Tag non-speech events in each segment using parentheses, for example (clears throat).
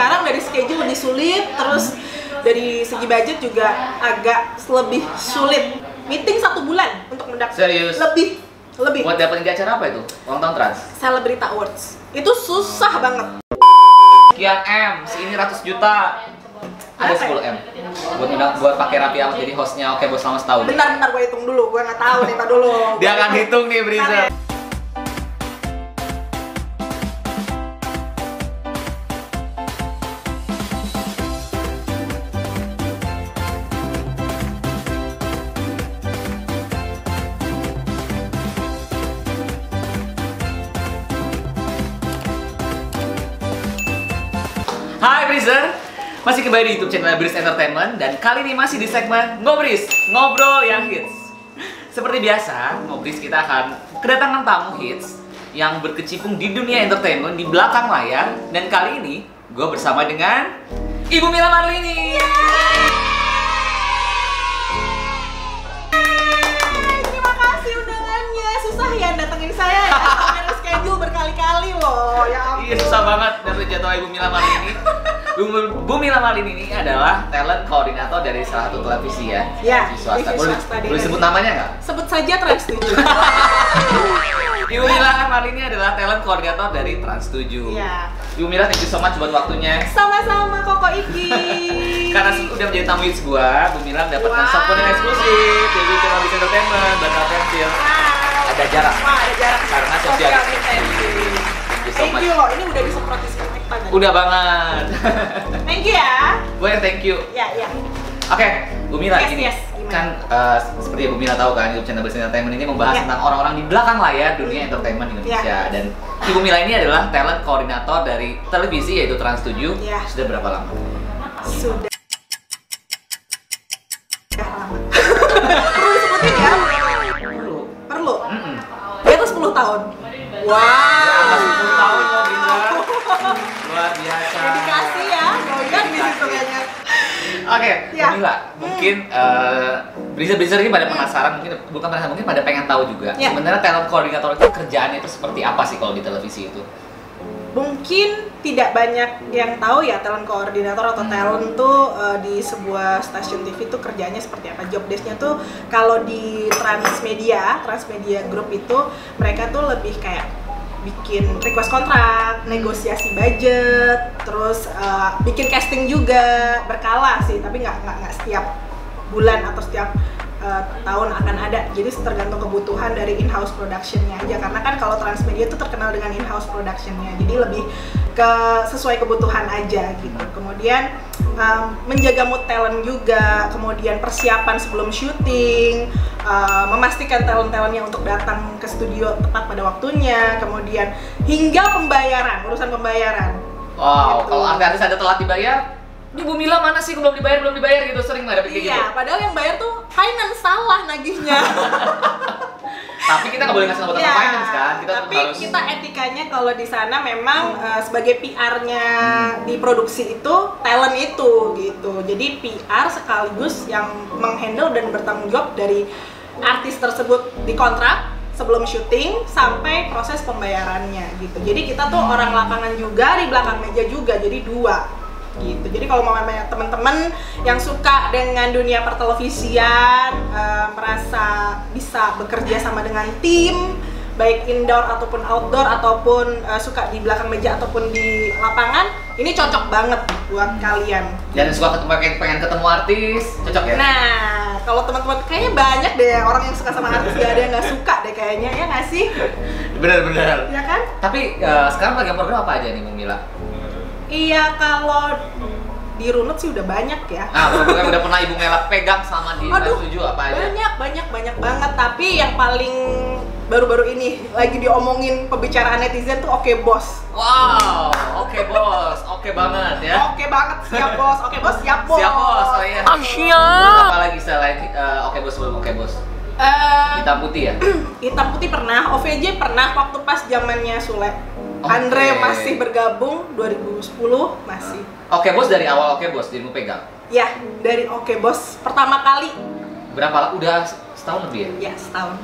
sekarang dari schedule lebih sulit, terus dari segi budget juga agak lebih sulit. Meeting satu bulan untuk mendapatkan Serius? lebih lebih Buat dapetin di acara apa itu? Ulang tahun trans. Celebrity Awards. Itu susah banget. Sekian M, ini ratus juta. Ada Berapa 10 M. Buat undang, buat pakai Raffi Ahmad jadi hostnya Oke Bos selama setahun. Bentar-bentar gue hitung dulu, gue nggak tahu nih, dulu. (laughs) Dia akan hitung nih, Briza. Masih kembali di YouTube channel Briz Entertainment dan kali ini masih di segmen Ngobris, ngobrol yang hits. Seperti biasa, Ngobris kita akan kedatangan tamu hits yang berkecimpung di dunia entertainment di belakang layar dan kali ini gue bersama dengan Ibu Mila Marlini. Terima kasih undangannya. Susah ya datengin saya ya. Schedule berkali-kali loh. Ya ampun. Iya susah banget dapet jadwal Ibu Mila Marlini. Bu, Bu Mila Marlini ini adalah talent koordinator dari salah satu televisi ya. Ya, di swasta. Boleh, boleh sebut namanya nggak? Sebut saja Trans 7. Ibu (laughs) Mila Marlini adalah talent koordinator dari Trans 7. Iya. Ibu Mila thank you so much buat waktunya. Sama-sama Koko Iki. (laughs) Karena udah menjadi tamu hits gua, Bu Mila mendapatkan Wow. yang eksklusif dari channel Bis Entertainment, bakal pensil. Wow. Ada jarak. Wah, ada jarak. Karena distancing. Thank you so Thank much. you loh, ini udah disemprot tadi. Udah banget. (laughs) Thank you ya. Gue yang thank you. Ya, ya. Oke, Bu Mila Yes, gini. yes. Gimana? Kan eh, seperti yang Bu Mila tahu kan, YouTube channel Bis Entertainment ini membahas Ya. tentang orang-orang di belakang layar dunia entertainment Indonesia Ya. dan Ibu Mila ini adalah talent koordinator dari televisi yaitu Trans 7. Ya. Sudah berapa lama? Sudah. Sudah lama. Perlu disebutin ya? Dulu. Perlu. Mm-mm. Di atas 10 tahun. Wow. Oke, Ya. Bu Mila, mungkin eh Briza-Briza ini pada penasaran, mungkin bukan penasaran, mungkin pada pengen tahu juga. Ya. Sebenarnya talent koordinator itu kerjaannya itu seperti apa sih kalau di televisi itu? Mungkin tidak banyak yang tahu ya talent koordinator atau Hmm. talent tuh eh, di sebuah stasiun TV tuh kerjanya seperti apa. Job desk-nya tuh kalau di Transmedia, Transmedia Group itu mereka tuh lebih kayak bikin request kontrak, negosiasi budget, terus eh, bikin casting juga berkala sih, tapi nggak nggak setiap bulan atau setiap eh, tahun akan ada. Jadi tergantung kebutuhan dari in-house productionnya aja. Karena kan kalau Transmedia itu terkenal dengan in-house productionnya, jadi lebih ke sesuai kebutuhan aja gitu. Kemudian em, menjaga mood talent juga, kemudian persiapan sebelum syuting, eh, memastikan talent-talentnya untuk datang ke studio tepat pada waktunya, kemudian hingga pembayaran, urusan pembayaran. Wow, Gitu. kalau artis ada telat dibayar, ini Bu Mila mana sih belum dibayar belum dibayar gitu sering nggak dapet kayak gitu. Iya, padahal yang bayar tuh finance salah nagihnya. (laughs) Tapi kita nggak boleh ngasih nomor Iya, finance kan, kita tapi harus. kita etikanya kalau di sana memang eh, sebagai PR-nya Hmm. di produksi itu talent itu gitu. Jadi PR sekaligus yang menghandle dan bertanggung jawab dari artis tersebut di kontrak sebelum syuting sampai proses pembayarannya gitu. Jadi kita tuh orang lapangan juga di belakang meja juga. Jadi dua gitu. Jadi kalau mau teman-teman yang suka dengan dunia pertelevisian eh, merasa bisa bekerja sama dengan tim baik indoor ataupun outdoor ataupun eh, suka di belakang meja ataupun di lapangan ini cocok banget buat kalian. Dan suka ketemu pengen, ketemu artis, cocok ya? Nah, kalau teman-teman kayaknya banyak deh orang yang suka sama artis gak ada yang nggak suka deh kayaknya ya nggak sih? Bener-bener. Ya kan? Tapi eh, sekarang program program apa aja nih Mila? Iya kalau di runut sih udah banyak ya. Ah, program yang udah pernah Ibu Mela pegang sama di Aduh, 7 apa aja? Banyak, banyak, banyak banget. Tapi yang paling baru-baru ini lagi diomongin pembicaraan netizen tuh oke bos. Wow, oke bos, oke banget ya. Oke banget, siap bos. Oke bos, siap bos. Siap bos, oh iya. Asia. Apa lagi selain eh, oke bos sebelum oke bos? Eh, Hitam putih ya? (clears throat) hitam putih pernah, OVJ pernah waktu pas zamannya Sule. Oke. Andre masih bergabung 2010 masih. Oke bos dari awal oke bos dirimu pegang. Ya, dari Oke Bos pertama kali Berapa udah setahun lebih ya? ya setahun.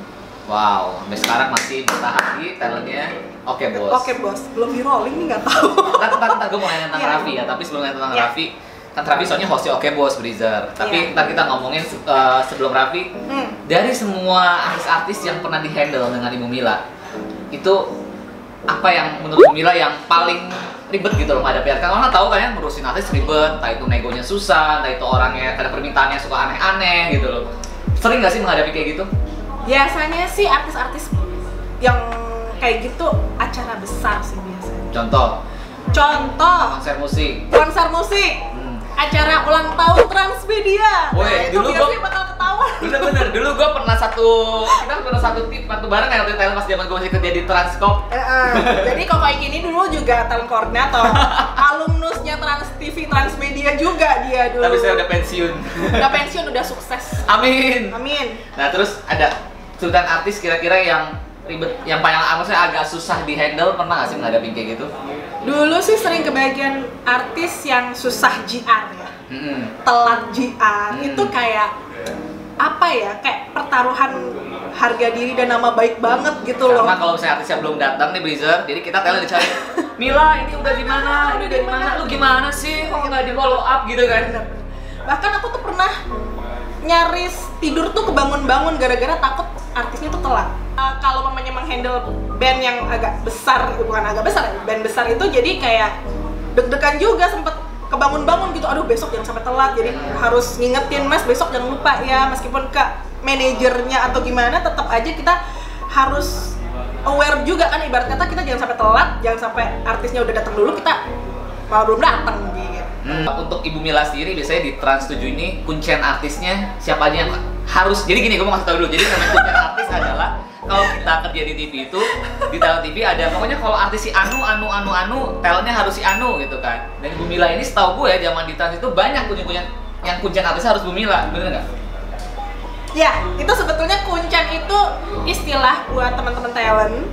Wow, sampai sekarang masih bertahan di talentnya Oke bos. Oke bos, belum di rolling nih nggak tahu. Ntar, ntar, ntar gue mau nanya tentang Iya. Raffi ya, tapi sebelum nanya tentang Iya. Raffi, kan Raffi soalnya hostnya Oke Bos Breezer. Tapi Iya. ntar kita ngomongin uh, sebelum Raffi, Hmm. dari semua artis-artis yang pernah dihandle dengan Ibu Mila, itu apa yang menurut Mila yang paling ribet gitu loh menghadapi artis? Karena tahu kan ya ngurusin artis ribet, entah itu negonya susah, entah itu orangnya ada permintaannya suka aneh-aneh gitu loh. Sering gak sih menghadapi kayak gitu? Biasanya sih artis-artis yang kayak gitu acara besar sih biasanya. Contoh, Contoh konser musik. konser musik. Acara ulang tahun Transmedia. Woi, nah, itu dulu gua- bakal ketahuan. Bener-bener, dulu gue pernah satu, kita pernah satu tip, satu bareng ya waktu itu pas zaman gue masih kerja di Transcorp Eh, eh. Jadi kok kayak gini dulu juga talent koordinator, (laughs) alumnusnya Trans TV, Transmedia juga dia dulu. Tapi saya udah pensiun Udah pensiun, udah sukses. Amin Amin. Nah terus ada sultan artis kira-kira yang ribet, yang paling maksudnya agak susah di handle pernah gak sih menghadapi kayak gitu? Dulu sih sering kebagian artis yang susah GR ya. Hmm. telat GR Hmm. itu kayak apa ya kayak pertaruhan harga diri dan nama baik banget gitu loh Karena kalau misalnya artisnya belum datang nih Breezer, jadi kita tanya dicari (laughs) Mila ini udah di mana? Ini udah di mana? Lu gimana sih? Kok nggak di follow up gitu kan? bahkan aku tuh pernah nyaris tidur tuh kebangun-bangun gara-gara takut artisnya tuh telat. Uh, kalau mamanya menghandle band yang agak besar bukan agak besar ya, band besar itu jadi kayak deg-degan juga sempet kebangun-bangun gitu. Aduh besok jangan sampai telat jadi harus ngingetin mas besok jangan lupa ya meskipun ke manajernya atau gimana tetap aja kita harus aware juga kan ibarat kata kita jangan sampai telat jangan sampai artisnya udah datang dulu kita malah belum datang gitu. Hmm. Untuk Ibu Mila sendiri biasanya di Trans 7 ini kuncian artisnya siapa aja yang harus jadi gini gue mau kasih tau dulu jadi namanya kuncian artis adalah kalau kita kerja di TV itu di talent TV ada pokoknya kalau artis si Anu Anu Anu Anu talentnya harus si Anu gitu kan dan Ibu Mila ini setahu gue ya zaman di Trans itu banyak kuncian-kuncian yang kuncian artis harus Bu Mila bener nggak? Ya, itu sebetulnya kuncen itu istilah buat teman-teman talent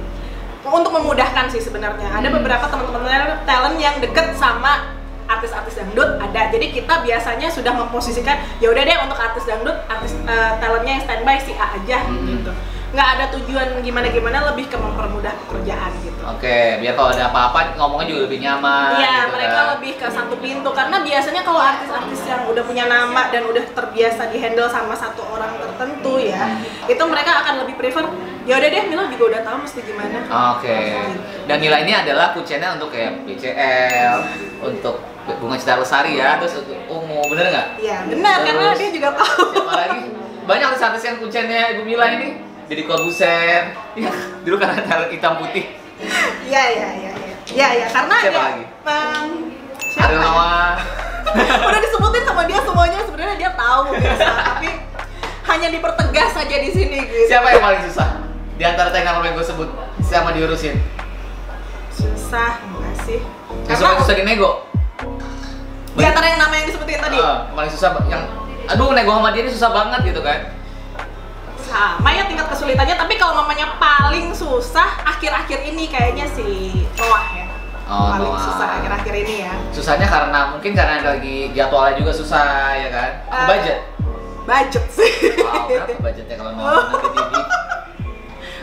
untuk memudahkan sih sebenarnya. Ada beberapa teman-teman talent yang deket sama artis-artis dangdut ada. Jadi kita biasanya sudah memposisikan ya udah deh untuk artis dangdut, artis eh, talentnya yang standby si A aja Hmm. gitu. Nggak ada tujuan gimana-gimana lebih ke mempermudah pekerjaan gitu. Oke, biar kalau ada apa-apa ngomongnya juga lebih nyaman. Iya, gitu mereka kan. lebih ke satu pintu karena biasanya kalau artis-artis yang udah punya nama dan udah terbiasa dihandle sama satu orang tertentu ya, itu mereka akan lebih prefer ya udah deh Mila juga udah tahu mesti gimana. Oke. Dan nilai ini adalah kuncinya untuk kayak BCL, untuk bunga cita lestari ya, terus untuk ungu, bener nggak? Iya, benar karena Terus, dia juga tahu. Siapa lagi? Banyak artis-artis yang kuncinya Ibu Mila ini. Jadi Kobuser, ya dulu karena talent hitam putih. Iya, iya, iya, iya. Iya, iya, karena Siapa dia lagi? em, siapa Ariel ya? Noah. (laughs) udah disebutin sama dia semuanya sebenarnya dia tahu biasa, tapi hanya dipertegas saja di sini gitu. Siapa yang paling susah? Di antara nama yang gue sebut, sama diurusin. Susah enggak sih? Paling susah di nego. Di antara yang nama yang disebutin tadi. Yang paling susah, yang aduh nego sama dia ini susah banget gitu kan. sama ya tingkat kesulitannya tapi kalau mamanya paling susah akhir-akhir ini kayaknya si Noah ya Oh, paling Noah. susah akhir-akhir ini ya Susahnya karena mungkin karena lagi jadwalnya juga susah ya kan. Ah. Budget. budget sih Wow, berapa budgetnya kalau mau nanti TV?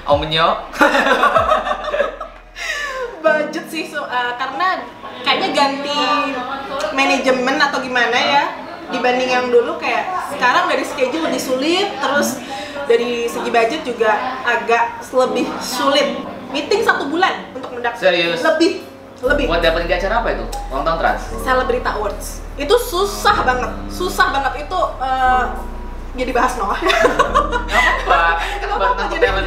Omenyo. (laughs) budget sih so- uh, karena kayaknya ganti manajemen atau gimana ya dibanding yang dulu kayak sekarang dari schedule lebih sulit terus dari segi budget juga agak lebih sulit meeting satu bulan untuk mendapatkan Serius? lebih lebih Buat dapetin di acara apa itu? Ulang tahun trans. Celebrity Awards itu susah banget susah banget itu eh, jadi bahas Noah Gak apa-apa, baru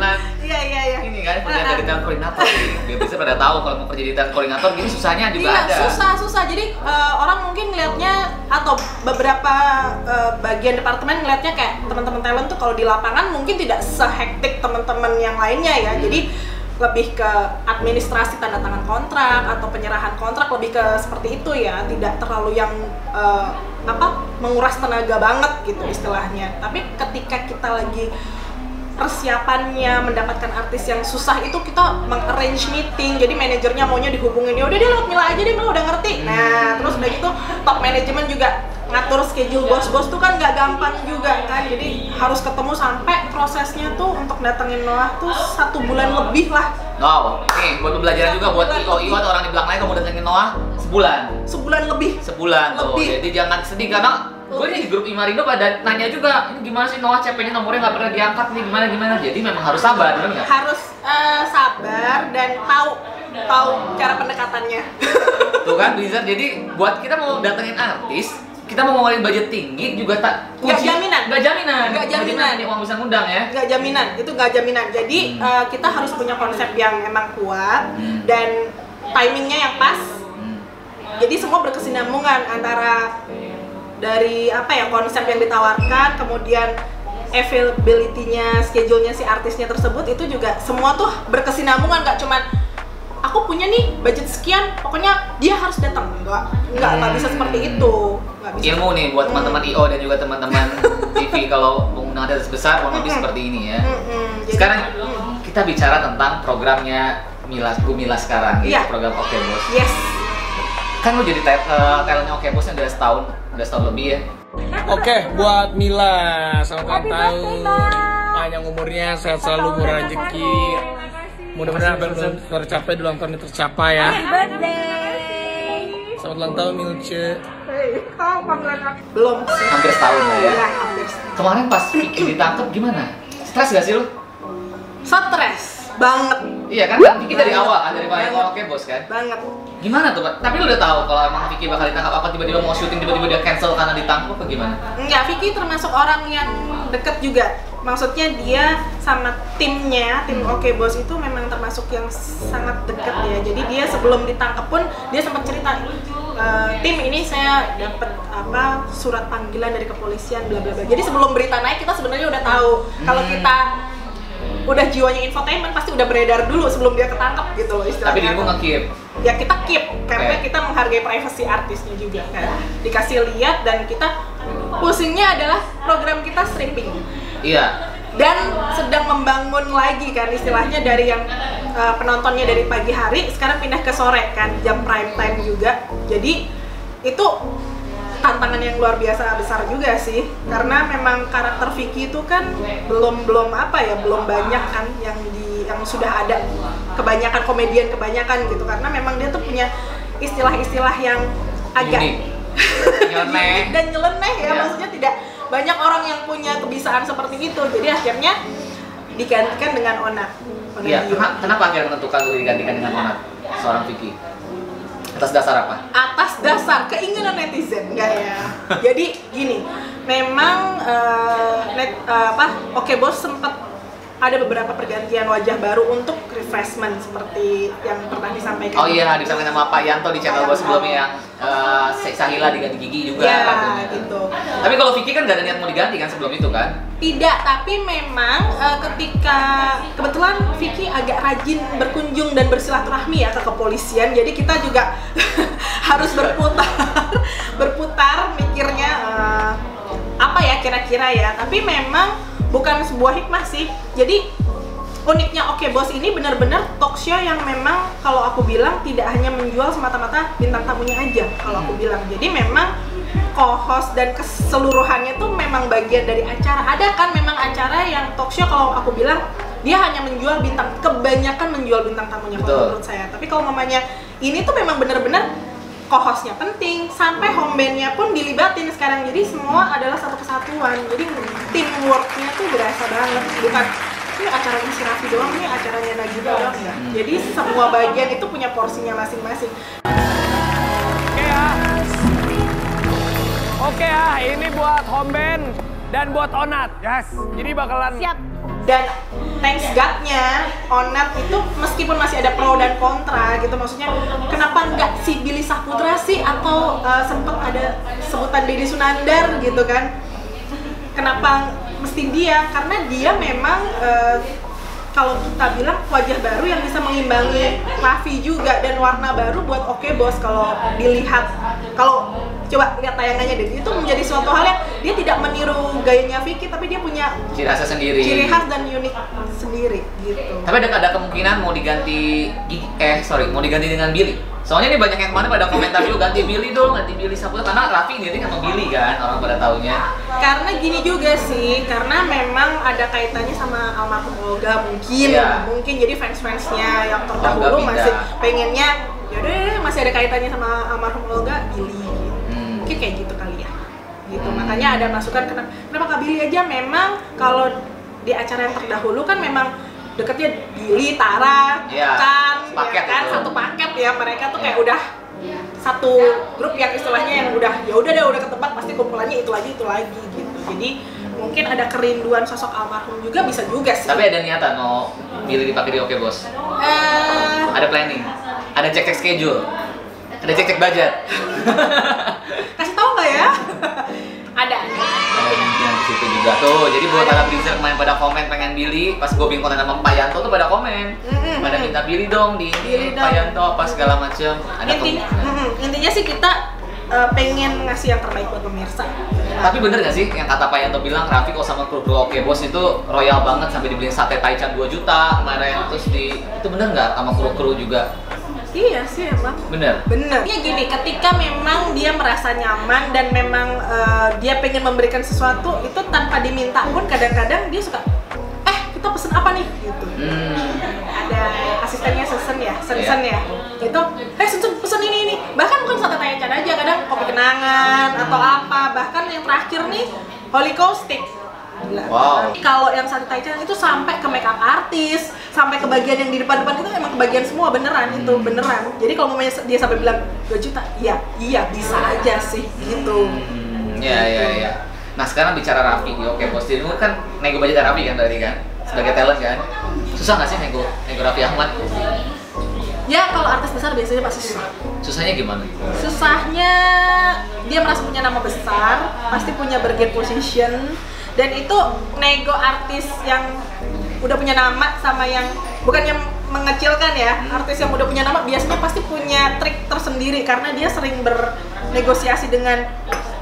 iya iya iya. Ini kan kerja dari talent koordinator. Biar bisa pada tahu kalau mau kerja di talent koordinator gini susahnya juga iya, ada. susah susah. Jadi eh, orang mungkin ngelihatnya atau beberapa eh, bagian departemen ngelihatnya kayak teman-teman talent tuh kalau di lapangan mungkin tidak sehektik teman-teman yang lainnya ya. Hmm. jadi lebih ke administrasi tanda tangan kontrak atau penyerahan kontrak lebih ke seperti itu ya. Tidak terlalu yang eh, apa menguras tenaga banget gitu istilahnya. Tapi ketika kita lagi persiapannya mendapatkan artis yang susah itu kita mengarrange meeting. Jadi manajernya maunya dihubungin ya udah dia lewat Mila aja deh Mila udah ngerti. Nah terus udah gitu top manajemen juga ngatur schedule bos-bos tuh kan nggak gampang juga kan jadi harus ketemu sampai prosesnya tuh untuk datengin Noah tuh satu bulan lebih lah Wow, nih buat pembelajaran juga buat IO IO atau orang di belakang lain kamu datengin Noah sebulan. sebulan lebih Sebulan tuh. Lebih. Jadi jangan sedih karena gue nih di grup Imarindo pada nanya juga ini gimana sih Noah CP-nya nomornya nggak pernah diangkat nih gimana gimana jadi memang harus sabar benar nggak? harus eh, sabar dan tahu tahu cara pendekatannya Tuh kan Blizzard jadi buat kita mau datengin artis kita mau ngeluarin budget tinggi juga tak Nggak jaminan. nggak jaminan Nggak jaminan. nih uang bisa ngundang ya nggak jaminan itu nggak jaminan jadi Hmm. eh, kita harus punya konsep yang emang kuat Hmm. dan timingnya yang pas Hmm. jadi semua berkesinambungan antara dari apa ya konsep yang ditawarkan kemudian availability-nya schedule-nya si artisnya tersebut itu juga semua tuh berkesinambungan nggak cuman aku punya nih budget sekian pokoknya dia harus datang nggak nggak nggak bisa seperti itu nggak bisa ilmu nih buat Hmm. teman-teman IO dan juga teman-teman (laughs) TV kalau mengundang artis besar kurang lebih Mm-mm. seperti ini ya Mm-mm. Jadi- sekarang Mm. kita bicara tentang programnya Mila Gumila sekarang Iya. yaitu program Oke Bos yes kan lo jadi eh, talentnya Oke Bos udah setahun udah setahun lebih ya Oke, buat Mila, selamat ulang tahun. Panjang umurnya, sehat selalu, murah rezeki. Mudah-mudahan apa yang tercapai di ulang tahun ini tercapai ya. Selamat ulang tahun Milce. belum. Sih hampir setahun lah ya. Ya hampir setahun. kemarin pas Vicky ditangkap gimana? Stres gak sih lo stres. Banget. Iya kan? Kan Vicky dari awal kan? Dari awal. Oke Bos kan? Banget. Gimana tuh Pak? tapi lu udah tahu kalau emang Vicky bakal ditangkap apa tiba-tiba mau syuting tiba-tiba dia cancel karena ditangkap apa gimana? Enggak, Vicky termasuk orang yang deket juga. Maksudnya dia sama timnya, tim Oke Bos itu memang termasuk yang sangat deket ya. Jadi dia sebelum ditangkap pun dia sempat cerita "E, tim ini saya dapat apa surat panggilan dari kepolisian bla bla bla. Jadi sebelum berita naik kita sebenarnya udah tahu kalau Hmm. kita udah jiwanya infotainment pasti udah beredar dulu sebelum dia ketangkap gitu loh istilahnya. tapi dirimu nge-keep ya kita keep karena Oke. kita menghargai privasi artisnya juga kan dikasih lihat dan kita pusingnya adalah program kita stripping iya dan sedang membangun lagi kan istilahnya dari yang uh, penontonnya dari pagi hari sekarang pindah ke sore kan jam prime time juga jadi itu tantangan yang luar biasa besar juga sih karena memang karakter Vicky itu kan belum belum apa ya belum banyak kan yang di yang sudah ada kebanyakan komedian kebanyakan gitu karena memang dia tuh punya istilah-istilah yang agak. (laughs) Nyeleneh. dan nyeleneh ya Iya. maksudnya tidak banyak orang yang punya kebiasaan seperti itu. Jadi akhirnya digantikan dengan Ona Ona iya kenapa, kenapa akhirnya menentukan lu digantikan dengan Onat seorang Vicky? Atas dasar apa? Atas dasar keinginan netizen enggak ya? Jadi gini memang eh, net, eh, apa oke bos sempat ada beberapa pergantian wajah baru untuk refreshment seperti yang pernah disampaikan. Oh iya, disampaikan sama Pak Yanto di channel gue sebelumnya yang uh, Sahila diganti Gigi juga ya rambutnya. gitu. Tapi kalau Vicky kan gak ada niat mau diganti kan sebelum itu kan? tidak tapi memang eh, ketika kebetulan Vicky agak rajin berkunjung dan bersilaturahmi ya ke kepolisian jadi kita juga (laughs) harus berputar (laughs) berputar mikirnya eh, apa ya kira-kira ya. Tapi memang bukan sebuah hikmah sih. Jadi uniknya Oke Bos ini benar-benar talk show yang memang kalau aku bilang tidak hanya menjual semata-mata bintang tamunya aja kalau aku bilang. Jadi memang co-host dan keseluruhannya tuh memang bagian dari acara. Ada kan memang acara yang talk show kalau aku bilang dia hanya menjual bintang kebanyakan menjual bintang tamunya kalau menurut saya. Tapi kalau mamanya ini tuh memang benar-benar co-hostnya penting sampai home bandnya pun dilibatin sekarang jadi semua adalah satu kesatuan jadi teamworknya tuh berasa banget bukan ini acaranya si Raffi doang nih acaranya Nagita doang enggak Hmm. jadi semua bagian itu punya porsinya masing-masing Oke ya. Oke ya, ini buat home band dan buat Onat. Yes. Jadi bakalan Siap. dan thanks God-nya Onat itu meskipun masih ada pro dan kontra gitu maksudnya kenapa nggak si Billy Saputra sih atau uh, sempet ada sebutan Deddy Sunandar gitu kan? Kenapa mesti dia? Karena dia memang uh, kalau kita bilang wajah baru yang bisa mengimbangi Raffi juga dan warna baru buat Oke Bos kalau dilihat. Kalau coba lihat tayangannya deh itu menjadi suatu hal yang dia tidak meniru gayanya Vicky tapi dia punya Ciri khasnya sendiri. ciri khas dan unik sendiri gitu. Tapi ada ada kemungkinan mau diganti Gigi, eh sorry mau diganti dengan Billy. Soalnya nih banyak yang kemarin pada komentar juga ganti Billy dong, ganti Billy Saputra karena Raffi ini sama Billy kan orang pada taunya. karena gini juga sih karena memang ada kaitannya sama almarhum Olga mungkin Iya. mungkin jadi fans fansnya yang terdahulu masih pengennya yaudah masih ada kaitannya sama almarhum Olga Billy. Mungkin kayak gitu kali ya gitu Hmm. makanya ada masukan kenapa kenapa Kak Billy aja memang kalau di acara yang terdahulu kan memang deketnya Billy, Tara, Iya, Chan, sepaket ya kan itu. satu paket ya mereka tuh kayak Iya. udah satu grup yang istilahnya yang udah ya udah deh udah ketebak pasti kumpulannya itu lagi itu lagi gitu jadi mungkin ada kerinduan sosok almarhum juga bisa juga sih Tapi ada niatan mau Billy dipakai di Oke Bos. eh, Ada planning, ada cek cek schedule, ada cek cek budget. (laughs) kasih tahu nggak ya (laughs) ada Ada yang di situ juga tuh. Jadi buat para Blizzard main pada komen pengen Billy, pas gue bikin konten sama Pak Yanto tuh pada komen. Pada minta Billy dong di Billy Pak. Yanto apa segala macem. Ada intinya (laughs) intinya sih kita eh, pengen ngasih yang terbaik buat pemirsa Tapi bener gak sih yang kata Pak Yanto bilang Raffi kok sama kru kru Oke Bos itu royal banget sampai dibeliin sate taichan 2 juta kemarin terus di itu bener nggak sama kru kru juga iya sih emang bener Bener. Ya gini, ketika memang dia merasa nyaman dan memang eh, dia pengen memberikan sesuatu itu tanpa diminta pun kadang-kadang dia suka eh kita pesen apa nih gitu. hmm. Ada asistennya Sesen ya, Sensen ya. Gitu. Eh Sensen pesen ini ini. Bahkan bukan sate taichan aja, kadang kopi kenangan atau apa. Bahkan yang terakhir nih Holy Caustic. Gila. Wow. Kalau yang sate taichan itu sampai ke makeup artis, sampai ke bagian yang di depan-depan itu emang kebagian semua beneran itu Hmm. beneran. Jadi kalau mau dia sampai bilang 2 juta, iya, iya bisa aja sih gitu. Hmm, ya ya ya. Nah sekarang bicara Raffi Oke Bos ini kan nego budget Raffi kan berarti kan sebagai talent kan susah nggak sih nego nego Raffi Ahmad? Ya kalau artis besar biasanya pasti susah. Susahnya gimana? Susahnya dia merasa punya nama besar, pasti punya bargain position dan itu nego artis yang udah punya nama sama yang bukannya mengecilkan ya artis yang udah punya nama biasanya pasti punya trik tersendiri karena dia sering bernegosiasi dengan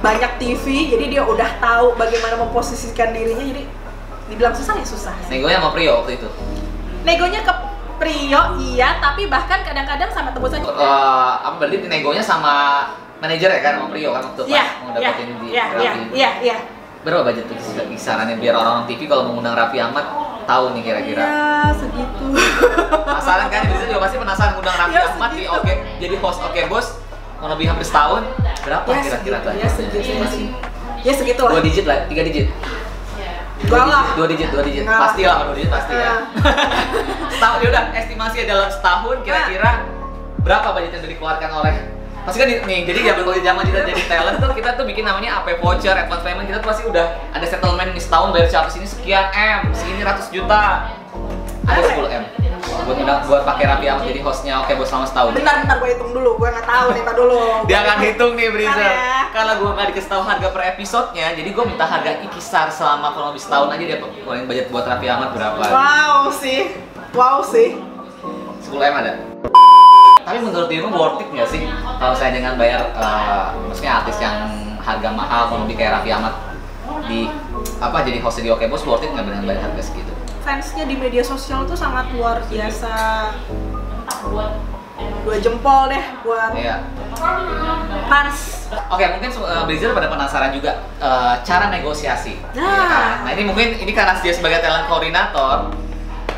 banyak TV jadi dia udah tahu bagaimana memposisikan dirinya jadi dibilang susah ya susah. Negonya sama Prio waktu itu. negonya ke Prio iya tapi bahkan kadang-kadang sama tebus aja Eh, apa berarti negonya sama manajer ya kan sama Prio kan waktu pas Iya, mau iya, dapetin di Raffi. iya, iya. Berapa budget tuh kis- kisarannya biar orang-orang TV kalau mengundang Raffi Ahmad tahu nih kira-kira. Ya, segitu. Penasaran kan? Bisa juga pasti penasaran ngundang Raffi Ya, Ahmad di segitu. Oke jadi host Oke Bos mau lebih hampir setahun berapa ya, kira-kira budgetnya? ya, segitu sih. Ya, segitu lah. Dua digit lah, tiga digit. Enggak lah. Dua digit, dua digit. Pasti lah, dua digit pasti ya. Ah. (laughs) setahun ya udah estimasi dalam setahun kira-kira berapa budget yang dikeluarkan oleh pasti kan nih jadi zaman kalau zaman kita jadi talent tuh kita tuh bikin namanya AP voucher advance payment kita tuh pasti udah ada settlement nih setahun bayar siapa sini sekian m segini ratus juta ada 10 m buat undang buat pakai Raffi Ahmad jadi hostnya oke bos selama setahun Bentar, bentar, gue hitung dulu. Gue nggak tahu nih, tar dulu. dia akan hitung nih Bentar ya. Kalau gue nggak dikasih tahu harga per episodenya Jadi gue minta harga ikisar selama kurang lebih setahun aja dia keluarin budget buat Raffi Ahmad berapa Wow sih. Wow sih. 10 M ada Tapi menurut dirimu worth it nggak sih? Kalau saya dengan bayar eh, Maksudnya artis yang harga mahal Kurang lebih kayak Raffi Ahmad Di apa jadi host di Oke Bos worth it nggak dengan bayar harga segitu? Fansnya di media sosial tuh sangat luar biasa. Dua jempol deh buat Iya fans. Oke, mungkin uh, Blizzard pada penasaran juga eh, cara negosiasi. Nah. Iya kan? Nah, ini mungkin ini karena dia sebagai talent koordinator,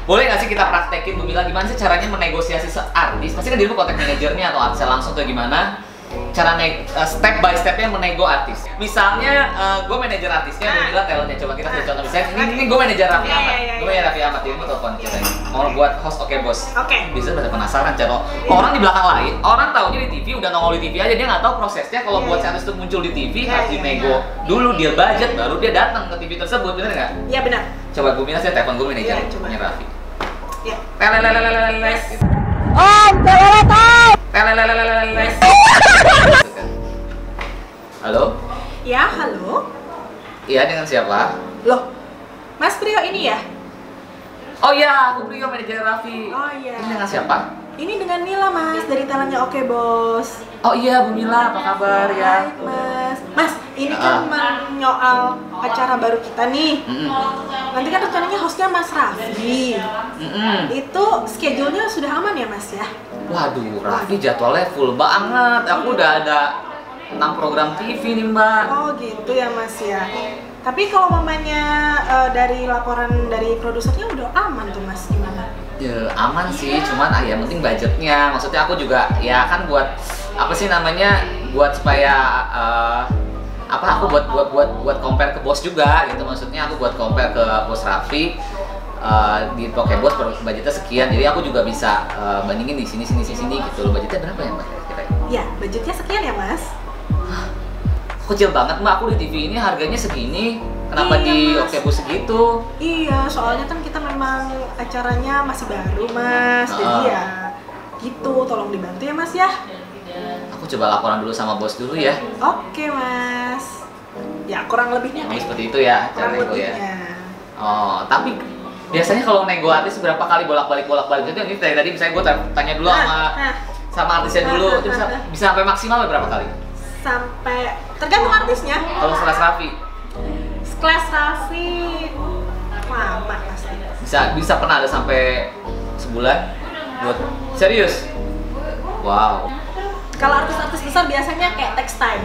boleh nggak sih kita praktekin Bu Mila gimana sih caranya menegosiasi seartis? Pasti kan dirimu kontak manajernya atau artisnya langsung atau gimana? Cara eh, step by stepnya menego artis. Misalnya gue manajer artisnya, Bu Mila talentnya. Coba kita kasih contoh misalnya ini, ini gue manajer Raffi Iya, Ahmad. iya, iya, Gue manajer Raffi Ahmad, dirimu telepon kita ini. Mau buat host Oke Bos. Oke. Bisa pada penasaran cara orang di belakang lain, orang taunya di TV udah nongol di TV aja dia nggak tahu prosesnya kalau Iya, buat iya. si artis itu muncul di TV Iya, harus iya, dinego dulu dia budget baru dia datang ke TV tersebut bener nggak? Iya benar. Coba gue minta saya telepon gue manajer Iya, coba. punya Raffi. Iya. Teleleleleleles. Gitu kan. Halo? Ya, halo. Ini dengan Nila Mas dari talentnya Oke Bos. Oh iya, Bu Mila, apa kabar ya? Mas. Mas, ini kan menyoal acara baru kita nih. Nanti kan rencananya hostnya Mas Raffi. Mm-mm. Itu schedule-nya sudah aman ya Mas ya? Waduh, Raffi jadwalnya full banget. Aku udah ada 6 program TV nih mbak. Oh gitu ya Mas ya. Tapi kalau mamanya eh, dari laporan dari produsernya udah aman tuh Mas gimana? Ya, aman sih, cuman ah, ya penting budgetnya. Maksudnya aku juga ya kan buat apa sih namanya buat supaya eh, apa aku buat buat buat buat compare ke bos juga gitu. Maksudnya aku buat compare ke bos Raffi eh, di Poke Bos budgetnya sekian, jadi aku juga bisa eh, bandingin di sini sini sini sini gitu loh. Budgetnya berapa ya mbak? Kira-kira? Ya, budgetnya sekian ya Mas. Kecil banget mbak, aku di TV ini harganya segini. Kenapa Iya, di Mas. Segitu? Iya, soalnya kan kita memang acaranya masih baru Mas. Jadi Ah. ya gitu, tolong dibantu ya Mas ya. Aku coba laporan dulu sama bos dulu ya. Oke Mas. Ya kurang lebihnya kayak seperti itu ya cara nego ya. Oh, tapi biasanya kalau nego artis berapa kali bolak-balik bolak-balik itu ini dari tadi misalnya gue tanya dulu sama sama artisnya dulu itu bisa bisa sampai maksimal berapa kali? Sampai tergantung artisnya. Kalau sekelas Raffi Kelas Raffi lama pasti. bisa bisa pernah ada sampai sebulan buat serius? Wow. Kalau artis-artis besar biasanya kayak text time.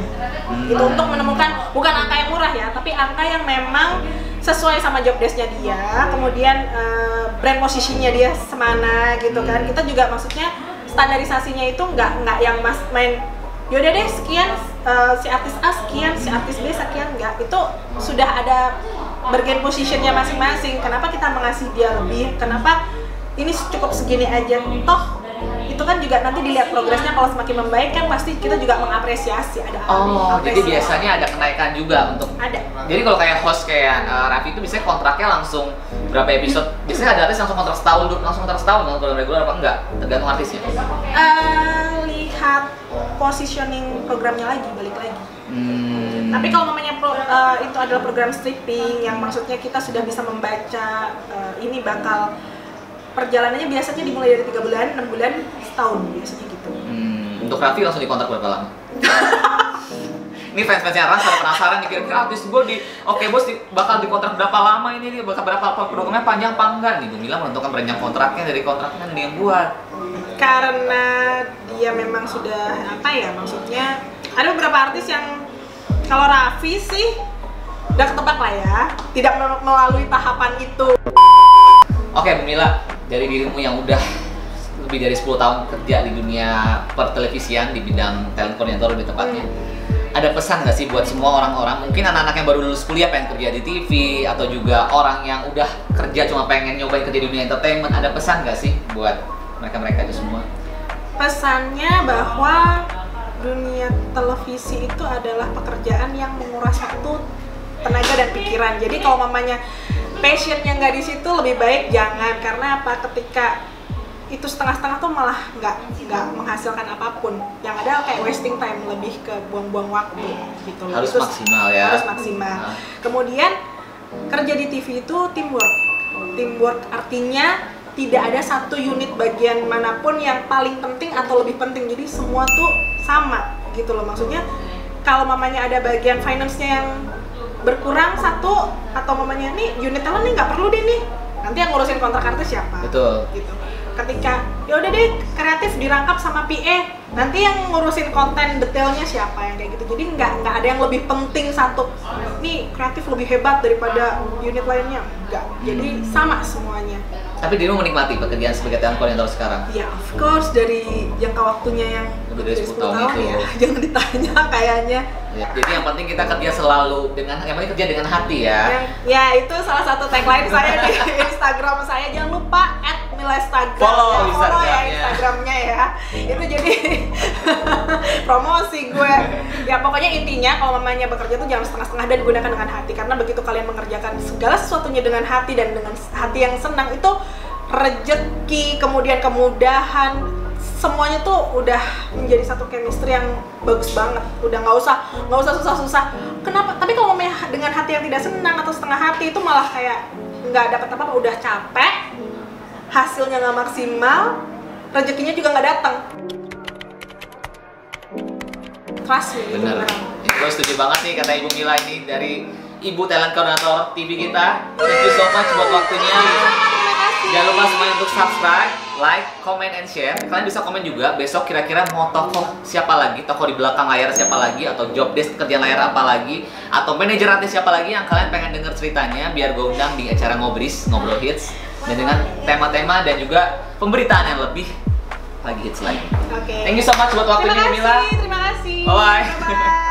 Hmm. Itu untuk menemukan bukan angka yang murah ya, tapi angka yang memang sesuai sama job desk-nya dia, kemudian eh, brand posisinya dia semana gitu kan. Hmm. Kita juga maksudnya standarisasinya itu nggak nggak yang mas main yaudah deh sekian eh, si artis A sekian, si artis B sekian nggak. Itu sudah ada bergen positionnya masing-masing. Kenapa kita mengasih dia lebih? Kenapa ini cukup segini aja? Toh itu kan juga nanti dilihat progresnya kalau semakin membaik kan pasti kita juga mengapresiasi ada Oh, jadi apresiasi. biasanya ada kenaikan juga untuk ada jadi kalau kayak host kayak uh, Raffi itu biasanya kontraknya langsung berapa episode? Biasanya ada artis langsung kontrak setahun langsung kontrak setahun kalau program reguler apa enggak? Tergantung artisnya. Eh, lihat positioning programnya lagi balik lagi Hmm. tapi kalau namanya pro- eh, itu adalah program stripping yang maksudnya kita sudah bisa membaca eh, ini bakal perjalanannya biasanya dimulai dari tiga bulan enam bulan setahun biasanya gitu. Hmm, untuk Raffi langsung dikontrak berapa lama? (laughs) ini fans-fansnya Ras pada penasaran nih kira-kira artis gue di Oke Bos di, bakal dikontrak berapa lama ini? Nih bakal berapa apa? Programnya panjang apa enggak? Nih Bu Mila menentukan panjang kontraknya dari kontraknya dia yang buat. Karena dia memang sudah apa ya maksudnya ada beberapa artis yang kalau Raffi sih udah ketebak lah ya tidak mel- melalui tahapan itu. Oke Bu Mila dari dirimu yang udah lebih dari 10 tahun kerja di dunia pertelevisian di bidang talent koordinator lebih tepatnya. Ada pesan nggak sih buat semua orang-orang? Mungkin anak-anak yang baru lulus kuliah pengen kerja di TV atau juga orang yang udah kerja cuma pengen nyobain kerja di dunia entertainment ada pesan nggak sih buat mereka-mereka itu semua? Pesannya bahwa dunia televisi itu adalah pekerjaan yang menguras waktu tenaga dan pikiran. Jadi kalau mamanya passionnya nggak di situ lebih baik jangan. Karena apa? Ketika itu setengah-setengah tuh malah nggak nggak menghasilkan apa pun. Yang ada kayak wasting time lebih ke buang-buang waktu gitu loh. Harus Itu maksimal ya. harus maksimal. Nah. kemudian kerja di TV itu teamwork. Teamwork artinya tidak ada satu unit bagian mana pun yang paling penting atau lebih penting. Jadi semua tuh sama gitu loh. Maksudnya kalau mamanya ada bagian finance-nya yang berkurang satu atau mamanya nih unit talent nih nggak perlu deh nih. Nanti yang ngurusin kontrak artis siapa? Betul. Gitu ketika ya udah deh kreatif dirangkap sama PA nanti yang ngurusin konten detailnya siapa yang kayak gitu. Jadi nggak nggak ada yang lebih penting satu nih kreatif lebih hebat daripada unit lainnya. Enggak jadi Hmm. sama semuanya. Tapi dirimu menikmati pekerjaan sebagai talent koordinator sekarang? Ya of course dari jangka waktunya yang Lebih dari 10 tahun itu. ya. (laughs) Jangan ditanya kayaknya. Ya, jadi yang penting kita kerja selalu dengan yang penting kerja dengan hati ya. yang ya itu salah satu tagline saya di (laughs) Instagram saya. Jangan lupa at Mila Instagram Follow ya, follow ya. Instagramnya. Ya. Itu jadi (laughs) promosi gue. Ya pokoknya intinya kalau mamanya bekerja tuh jangan setengah-setengah dan gunakan dengan hati. Karena begitu kalian mengerjakan segala sesuatunya dengan hati dan dengan hati yang senang itu rejeki kemudian kemudahan semuanya tuh udah menjadi satu chemistry yang bagus banget. Udah nggak usah nggak usah susah-susah. Kenapa? Tapi kalau dengan hati yang tidak senang atau setengah hati itu malah kayak nggak dapat apa-apa udah capek hasilnya nggak maksimal rezekinya juga nggak datang trust me Bener. beneran. Gue setuju banget nih kata Ibu Mila ini dari Ibu talent koordinator TV kita. Thank you so much buat waktunya. Jangan lupa semuanya untuk subscribe, like, comment, and share. Kalian bisa komen juga besok kira-kira mau tokoh siapa lagi, tokoh di belakang layar siapa lagi, atau job desk kerjaan layar apa lagi, atau manajer artis siapa lagi yang kalian pengen denger ceritanya, biar gue undang di acara ngobris, ngobrol hits, dan dengan tema-tema dan juga pemberitaan yang lebih lagi hits lagi. Oke. Thank you so much buat waktunya. Mila. Terima kasih. Bye-bye. Bye-bye.